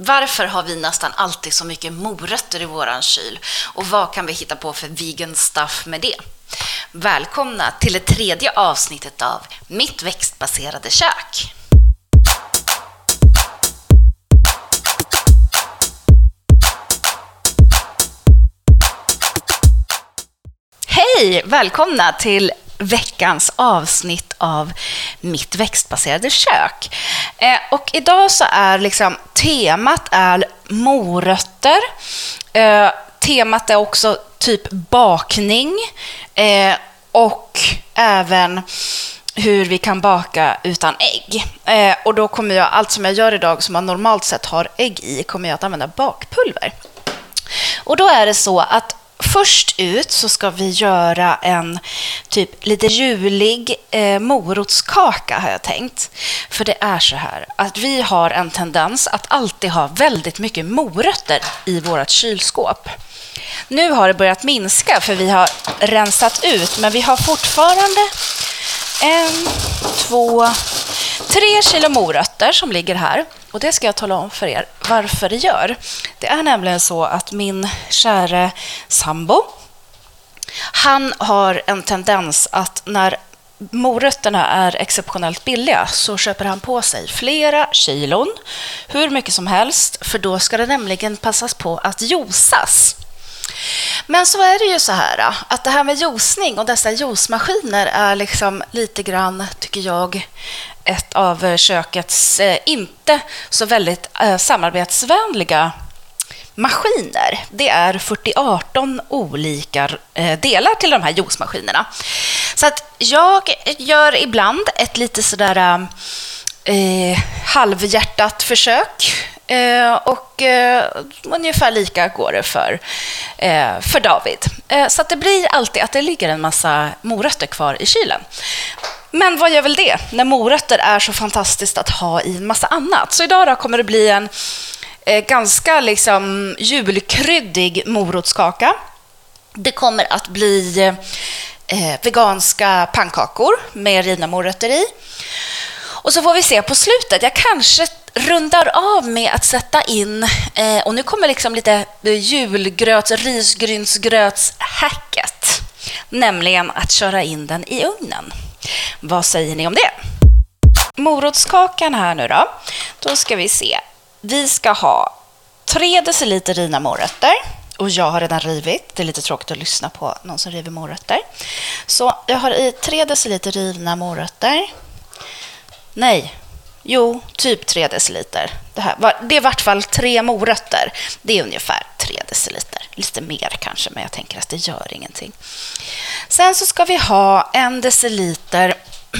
Varför har vi nästan alltid så mycket morötter i våran kyl? Och vad kan vi hitta på för vegan stuff med det? Välkomna till det tredje avsnittet av Mitt växtbaserade kök. Hej! Välkomna till veckans avsnitt av Mitt växtbaserade kök. Eh, och idag så är liksom temat är morötter. Eh, temat är också typ bakning eh, och även hur vi kan baka utan ägg. Eh, och då kommer jag, allt som jag gör idag som man normalt sett har ägg i, kommer jag att använda bakpulver. Och då är det så att Först ut så ska vi göra en typ lite julig eh, morotskaka har jag tänkt. För det är så här att vi har en tendens att alltid ha väldigt mycket morötter i vårt kylskåp. Nu har det börjat minska för vi har rensat ut, men vi har fortfarande en, två, tre kilo morötter som ligger här. Och Det ska jag tala om för er varför det gör. Det är nämligen så att min käre sambo, han har en tendens att när morötterna är exceptionellt billiga så köper han på sig flera kilon, hur mycket som helst, för då ska det nämligen passas på att josas. Men så är det ju så här äh, att det här med juicning och dessa juicemaskiner är liksom lite grann, tycker jag, ett av kökets äh, inte så väldigt äh, samarbetsvänliga maskiner. Det är 48 olika delar till de här juicemaskinerna. Så att jag gör ibland ett lite sådär eh, halvhjärtat försök Eh, och eh, ungefär lika går det för, eh, för David. Eh, så det blir alltid att det ligger en massa morötter kvar i kylen. Men vad gör väl det, när morötter är så fantastiskt att ha i en massa annat? Så idag då kommer det bli en eh, ganska liksom julkryddig morotskaka. Det kommer att bli eh, veganska pannkakor med rivna morötter i. Och så får vi se på slutet. Jag kanske rundar av med att sätta in, eh, och nu kommer liksom lite eh, julgröts, risgrynsgrötshacket, nämligen att köra in den i ugnen. Vad säger ni om det? Morotskakan här nu då, då ska vi se. Vi ska ha 3 deciliter rivna morötter. Och jag har redan rivit. Det är lite tråkigt att lyssna på någon som river morötter. Så jag har i 3 deciliter rivna morötter. Nej, Jo, typ 3 deciliter. Det, här, det är i vart fall tre morötter. Det är ungefär 3 deciliter. Lite mer kanske, men jag tänker att det gör ingenting. Sen så ska vi ha en deciliter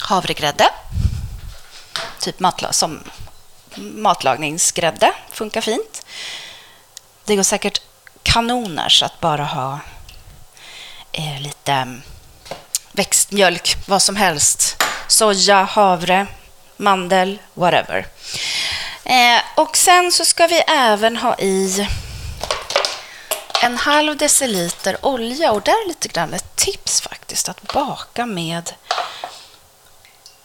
havregrädde. Typ matla som matlagningsgrädde. Funkar fint. Det går säkert kanoners att bara ha eh, lite växtmjölk, vad som helst soja, havre, mandel, whatever. Eh, och sen så ska vi även ha i en halv deciliter olja och där är lite grann ett tips faktiskt att baka med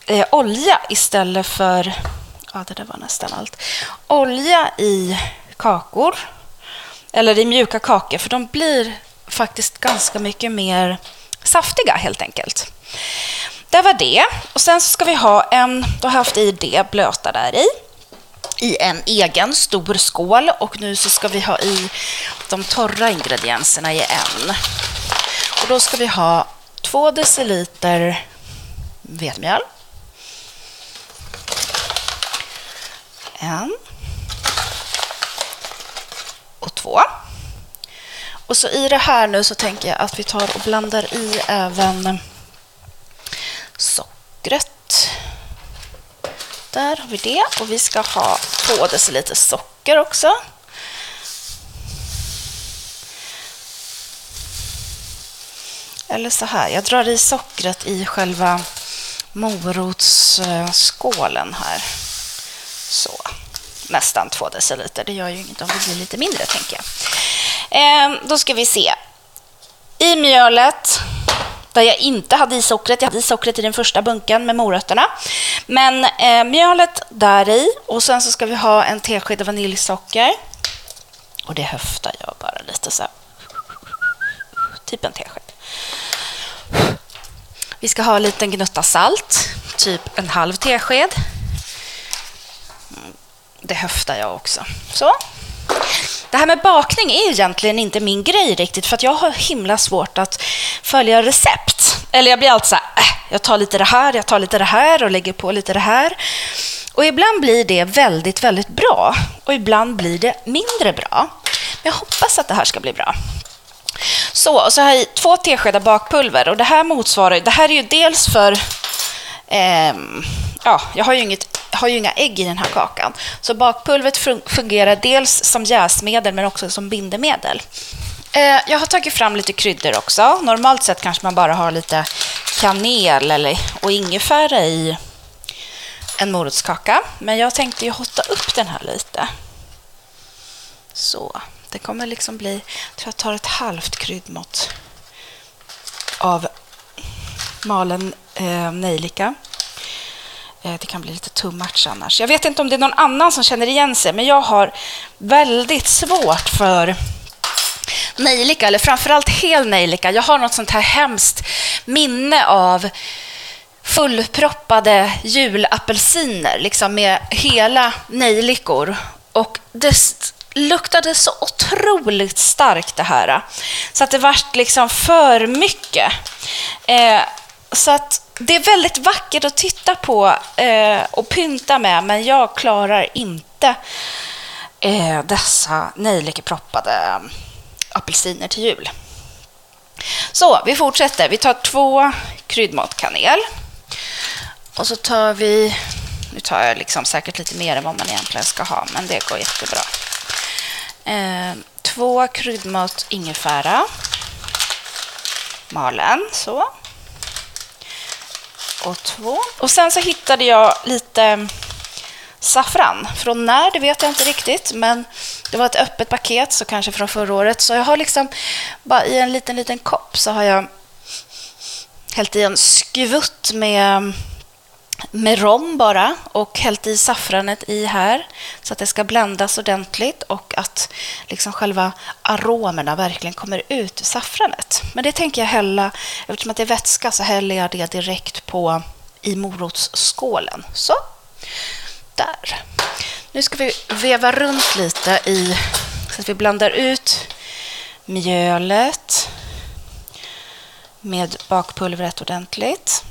eh, olja istället för, ja det där var nästan allt, olja i kakor eller i mjuka kakor för de blir faktiskt ganska mycket mer saftiga helt enkelt. Det var det. Och sen så ska vi ha en, då har jag haft i det blöta där i, i en egen stor skål och nu så ska vi ha i de torra ingredienserna i en. Och då ska vi ha två deciliter vetemjöl. En. Och två. Och så i det här nu så tänker jag att vi tar och blandar i även sockret. Där har vi det. Och vi ska ha två deciliter socker också. Eller så här, jag drar i sockret i själva morotsskålen här. Så, nästan två deciliter. Det gör ju inget om det blir lite mindre, tänker jag. Eh, då ska vi se. I mjölet där jag inte hade i sockret. Jag hade i sockret i den första bunken med morötterna. Men eh, mjölet där i och sen så ska vi ha en tesked vaniljsocker. Och det höftar jag bara lite så här. Typ en tesked. Vi ska ha en liten gnutta salt, typ en halv tesked. Mm, det höftar jag också. Så. Det här med bakning är egentligen inte min grej riktigt för att jag har himla svårt att följa recept. Eller jag blir alltid så här, äh, jag tar lite det här, jag tar lite det här och lägger på lite det här. Och ibland blir det väldigt, väldigt bra och ibland blir det mindre bra. Men jag hoppas att det här ska bli bra. Så, och så har jag i två teskedar bakpulver och det här motsvarar, det här är ju dels för, eh, ja, jag har ju, inget, har ju inga ägg i den här kakan. Så bakpulvret fungerar dels som jäsmedel men också som bindemedel. Eh, jag har tagit fram lite kryddor också. Normalt sett kanske man bara har lite kanel eller, och ingefära i en morotskaka. Men jag tänkte ju hotta upp den här lite. Så. Det kommer liksom bli, jag tror jag tar ett halvt kryddmått av malen eh, nejlika. Eh, det kan bli lite too much annars. Jag vet inte om det är någon annan som känner igen sig, men jag har väldigt svårt för nejlika, eller framförallt hel nejlika. Jag har något sånt här hemskt minne av fullproppade julapelsiner, liksom med hela nejlikor. Och det luktade så otroligt starkt det här. Så att det vart liksom för mycket. Eh, så att det är väldigt vackert att titta på eh, och pynta med, men jag klarar inte eh, dessa nejlikeproppade apelsiner till jul. Så, vi fortsätter. Vi tar två kryddmått kanel. Och så tar vi, nu tar jag liksom säkert lite mer än vad man egentligen ska ha, men det går jättebra. Eh, två kryddmått ingefära. Malen, så. Och två. Och sen så hittade jag lite mm, saffran. Från när, det vet jag inte riktigt, men det var ett öppet paket, så kanske från förra året. Så jag har liksom, bara i en liten, liten kopp så har jag hällt i en skvutt med mm, med rom bara och hällt i saffranet i här så att det ska blandas ordentligt och att liksom själva aromerna verkligen kommer ut ur saffranet. Men det tänker jag hälla, eftersom att det är vätska så häller jag det direkt på i morotsskålen. Så, där. Nu ska vi veva runt lite i så att vi blandar ut mjölet med bakpulvret ordentligt.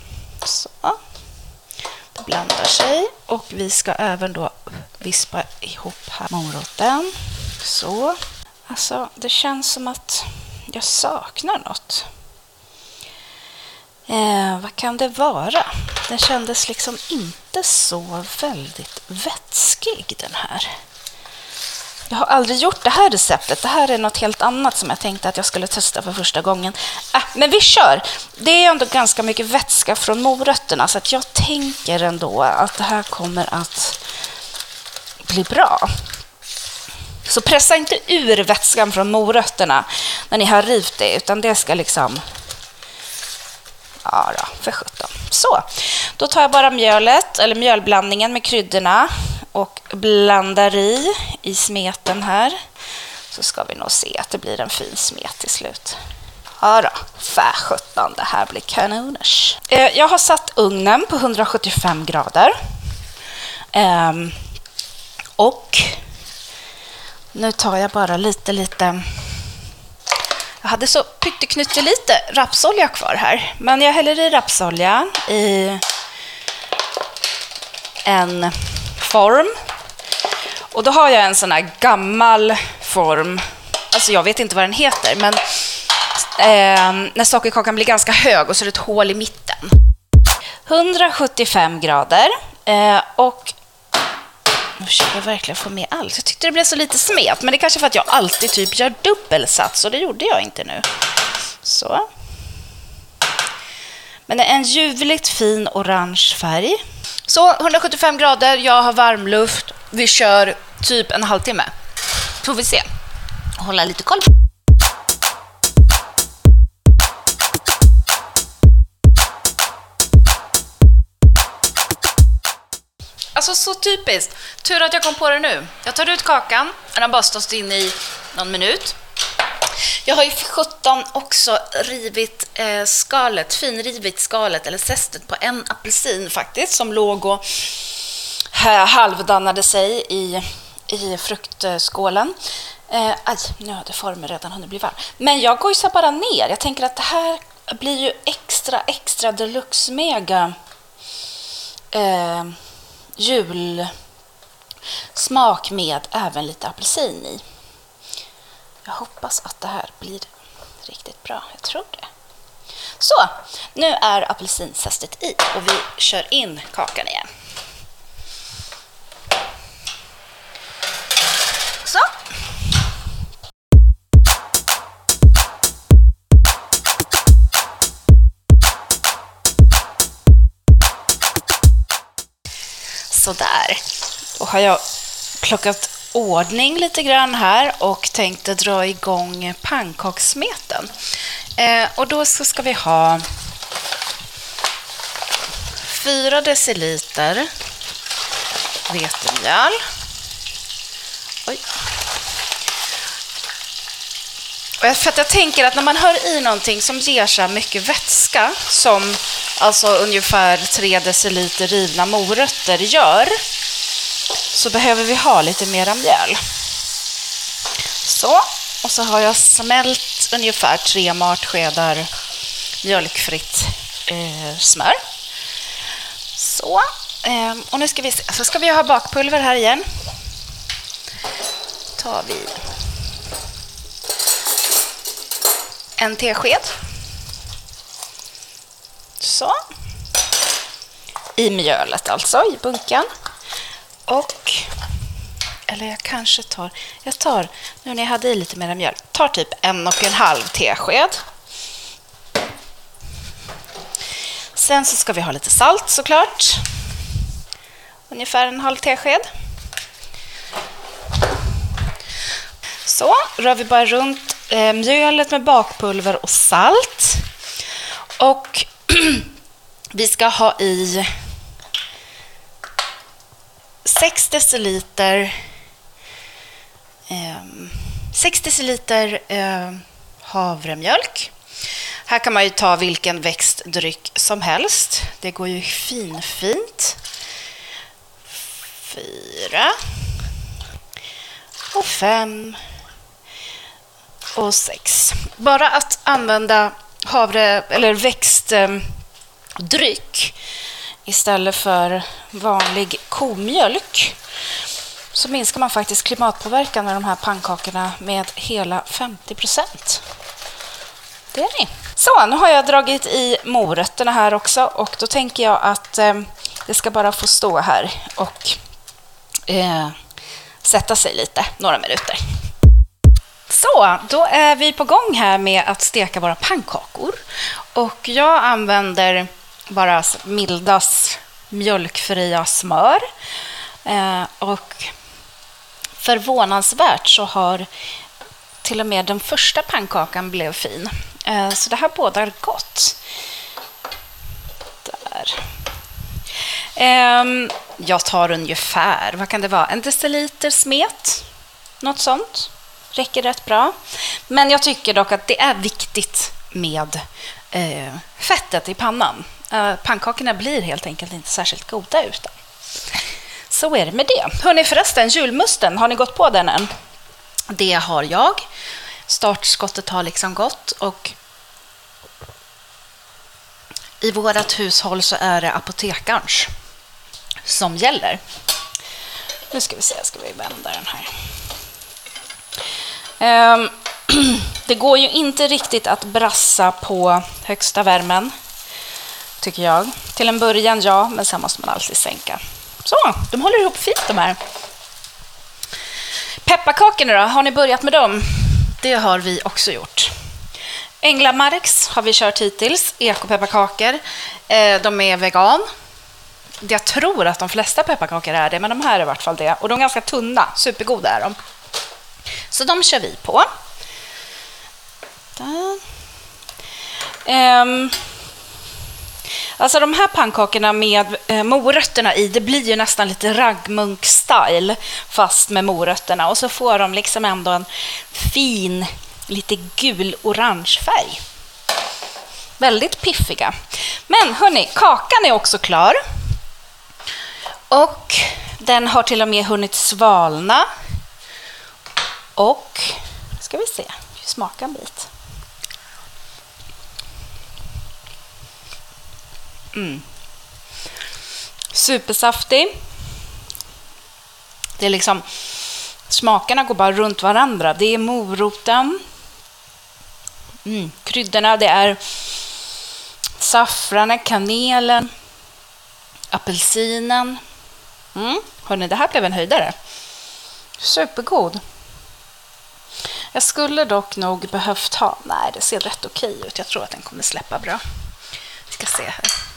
Så blandar sig. Och vi ska även då vispa ihop här moroten. Så. Alltså, det känns som att jag saknar något. Eh, vad kan det vara? Den kändes liksom inte så väldigt vätskig den här. Jag har aldrig gjort det här receptet. Det här är något helt annat som jag tänkte att jag skulle testa för första gången. Äh, men vi kör! Det är ändå ganska mycket vätska från morötterna så att jag tänker ändå att det här kommer att bli bra. Så pressa inte ur vätskan från morötterna när ni har rivit det, utan det ska liksom... Ja, då, för sjutton. Så, då tar jag bara mjölet, eller mjölblandningen med kryddorna och blandar i i smeten här så ska vi nog se att det blir en fin smet till slut. Ja då, fä sjutton, det här blir kanoners. Eh, jag har satt ugnen på 175 grader. Ehm, och nu tar jag bara lite, lite... Jag hade så pytteknyttelite rapsolja kvar här, men jag häller i rapsolja i en form. Och då har jag en sån här gammal form. Alltså jag vet inte vad den heter, men eh, när sockerkakan blir ganska hög och så är det ett hål i mitten. 175 grader eh, och nu försöker jag verkligen få med allt. Jag tyckte det blev så lite smet, men det är kanske för att jag alltid typ gör dubbelsats och det gjorde jag inte nu. Så. Men det är en ljuvligt fin orange färg. Så 175 grader, jag har varmluft. Vi kör typ en halvtimme. Får vi se. Hålla lite koll. Alltså så typiskt. Tur att jag kom på det nu. Jag tar ut kakan, den har bara stått inne i någon minut. Jag har ju för sjutton också rivit eh, skalet, finrivit skalet, eller zestet på en apelsin faktiskt, som låg och eh, halvdannade sig i, i fruktskålen. Eh, aj, nu hade formen redan hunnit bli varm. Men jag gojsar bara ner. Jag tänker att det här blir ju extra, extra deluxe mega eh, julsmak med även lite apelsin i. Jag hoppas att det här blir riktigt bra. Jag tror det. Så, nu är apelsinzestet i och vi kör in kakan igen. Så. Sådär. Då har jag plockat ordning lite grann här och tänkte dra igång pannkakssmeten. Eh, och då ska vi ha 4 deciliter vetemjöl. Oj. För att jag tänker att när man hör i någonting som ger så mycket vätska, som alltså ungefär 3 deciliter rivna morötter gör, så behöver vi ha lite mera mjöl. Så, och så har jag smält ungefär tre matskedar mjölkfritt eh, smör. Så, eh, och nu ska vi se. Så ska vi ha bakpulver här igen. tar vi en tesked. Så. I mjölet alltså, i bunken. Och, eller jag kanske tar, jag tar, nu när jag hade i lite mer mjöl, tar typ en och en halv tesked. Sen så ska vi ha lite salt såklart. Ungefär en halv tesked. Så, rör vi bara runt eh, mjölet med bakpulver och salt. Och vi ska ha i 6 deciliter, eh, 6 deciliter eh, havremjölk. Här kan man ju ta vilken växtdryck som helst. Det går ju finfint. Fyra. Och fem. Och sex. Bara att använda havre eller växtdryck istället för vanlig komjölk så minskar man faktiskt klimatpåverkan med de här pannkakorna med hela 50 procent. Det är ni. Så, nu har jag dragit i morötterna här också och då tänker jag att eh, det ska bara få stå här och eh, sätta sig lite, några minuter. Så, då är vi på gång här med att steka våra pannkakor. Och jag använder bara Mildas mjölkfria smör. Eh, och förvånansvärt så har till och med den första pannkakan blev fin. Eh, så det här bådar gott. Där. Eh, jag tar ungefär, vad kan det vara, en deciliter smet. Något sånt. Räcker rätt bra. Men jag tycker dock att det är viktigt med eh, fettet i pannan. Eh, pannkakorna blir helt enkelt inte särskilt goda utan. Så är det med det. Hörni förresten, julmusten, har ni gått på den än? Det har jag. Startskottet har liksom gått och i vårt hushåll så är det apotekarns som gäller. Nu ska vi se, ska vi vända den här. Um, det går ju inte riktigt att brassa på högsta värmen, tycker jag. Till en början, ja, men sen måste man alltid sänka. Så, de håller ihop fint de här. Pepparkakorna då, har ni börjat med dem? Det har vi också gjort. Änglamarks har vi kört hittills, ekopepparkakor. Eh, de är vegan. Jag tror att de flesta pepparkakor är det, men de här är i vart fall det. Och de är ganska tunna, supergoda är de. Så de kör vi på. Um, Alltså de här pannkakorna med eh, morötterna i, det blir ju nästan lite raggmunk-style fast med morötterna och så får de liksom ändå en fin, lite gul-orange färg. Väldigt piffiga. Men hörni, kakan är också klar. Och den har till och med hunnit svalna. Och, ska vi se, smaka en bit. Mm. Supersaftig. Det är liksom, smakerna går bara runt varandra. Det är moroten, mm, kryddorna, det är saffranen, kanelen, apelsinen. Mm. Hörrni, det här blev en höjdare. Supergod. Jag skulle dock nog behövt ha... Nej, det ser rätt okej ut. Jag tror att den kommer släppa bra. Vi ska se här.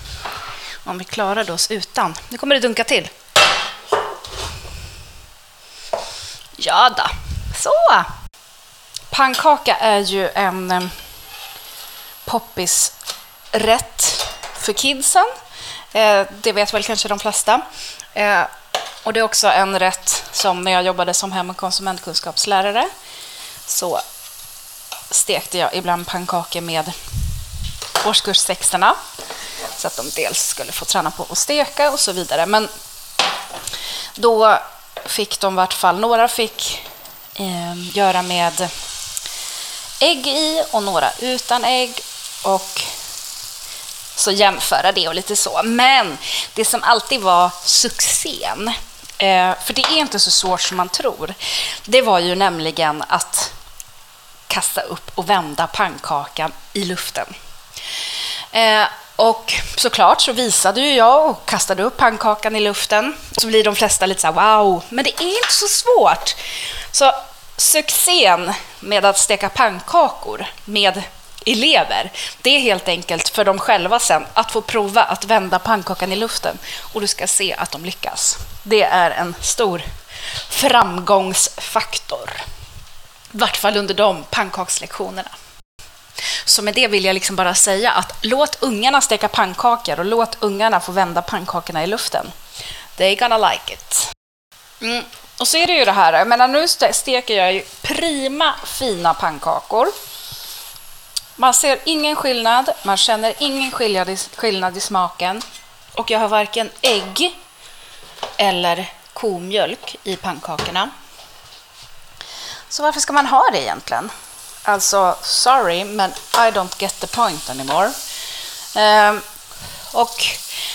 Om vi klarade oss utan. Nu kommer det dunka till. Ja då. Så. Pannkaka är ju en eh, poppisrätt för kidsen. Eh, det vet väl kanske de flesta. Eh, och det är också en rätt som när jag jobbade som hem och konsumentkunskapslärare så stekte jag ibland pannkakor med årskurs 6 så att de dels skulle få träna på att steka och så vidare. Men då fick de i vart fall, några fick eh, göra med ägg i och några utan ägg och så jämföra det och lite så. Men det som alltid var succén, eh, för det är inte så svårt som man tror, det var ju nämligen att kasta upp och vända pannkakan i luften. Eh, och såklart så visade ju jag och kastade upp pannkakan i luften. Så blir de flesta lite så här, wow, men det är inte så svårt. Så succén med att steka pannkakor med elever, det är helt enkelt för dem själva sen att få prova att vända pannkakan i luften och du ska se att de lyckas. Det är en stor framgångsfaktor. I vart fall under de pannkakslektionerna. Så med det vill jag liksom bara säga att låt ungarna steka pannkakor och låt ungarna få vända pannkakorna i luften. They gonna like it. Mm. Och så är det ju det här, jag menar nu steker jag ju prima fina pannkakor. Man ser ingen skillnad, man känner ingen skillnad i smaken och jag har varken ägg eller komjölk i pannkakorna. Så varför ska man ha det egentligen? Alltså, sorry, men I don't get the point anymore. Eh, och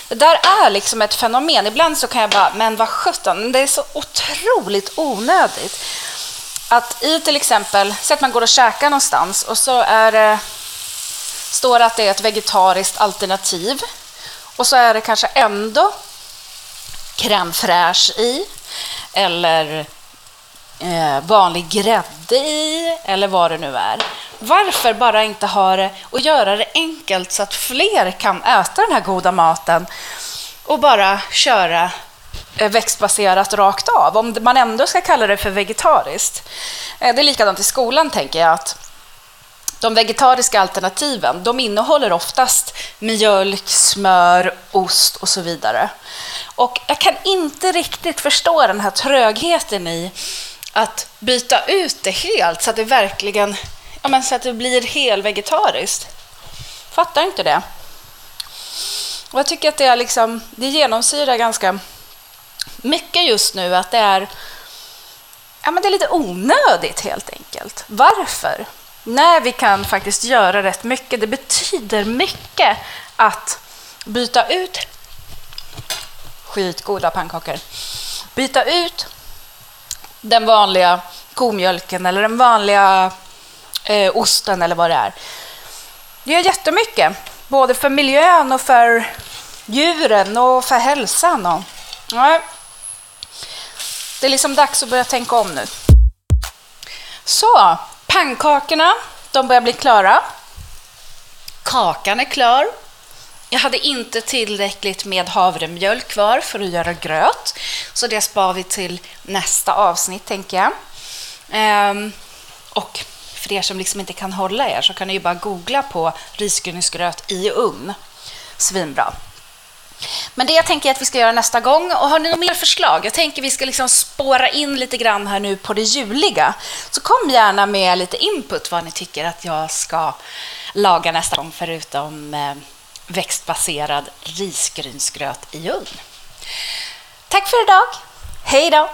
det där är liksom ett fenomen. Ibland så kan jag bara, men vad sjutton, det är så otroligt onödigt. Att i till exempel, säg att man går och käkar någonstans och så är det, står det att det är ett vegetariskt alternativ och så är det kanske ändå crème fraîche i eller eh, vanlig grädde i eller vad det nu är. Varför bara inte ha det och göra det enkelt så att fler kan äta den här goda maten och bara köra eh, växtbaserat rakt av, om man ändå ska kalla det för vegetariskt. Eh, det är likadant i skolan, tänker jag, att de vegetariska alternativen de innehåller oftast mjölk, smör, ost och så vidare. Och jag kan inte riktigt förstå den här trögheten i att byta ut det helt så att det verkligen ja, men så att det blir helvegetariskt. Fattar inte det. Och jag tycker att det, är liksom, det genomsyrar ganska mycket just nu att det är, ja, men det är lite onödigt helt enkelt. Varför? När vi kan faktiskt göra rätt mycket. Det betyder mycket att byta ut skitgoda pannkakor. Byta ut den vanliga komjölken eller den vanliga eh, osten eller vad det är. Det gör jättemycket, både för miljön och för djuren och för hälsan. Och, ja. Det är liksom dags att börja tänka om nu. Så, pannkakorna, de börjar bli klara. Kakan är klar. Jag hade inte tillräckligt med havremjölk kvar för att göra gröt, så det spar vi till nästa avsnitt, tänker jag. Ehm, och för er som liksom inte kan hålla er så kan ni ju bara googla på risgrynsgröt i ugn. svinbra. Men det jag tänker att vi ska göra nästa gång, och har ni några mer förslag? Jag tänker vi ska liksom spåra in lite grann här nu på det juliga. Så kom gärna med lite input vad ni tycker att jag ska laga nästa gång, förutom eh, växtbaserad risgrynsgröt i ugn. Tack för idag. Hej då!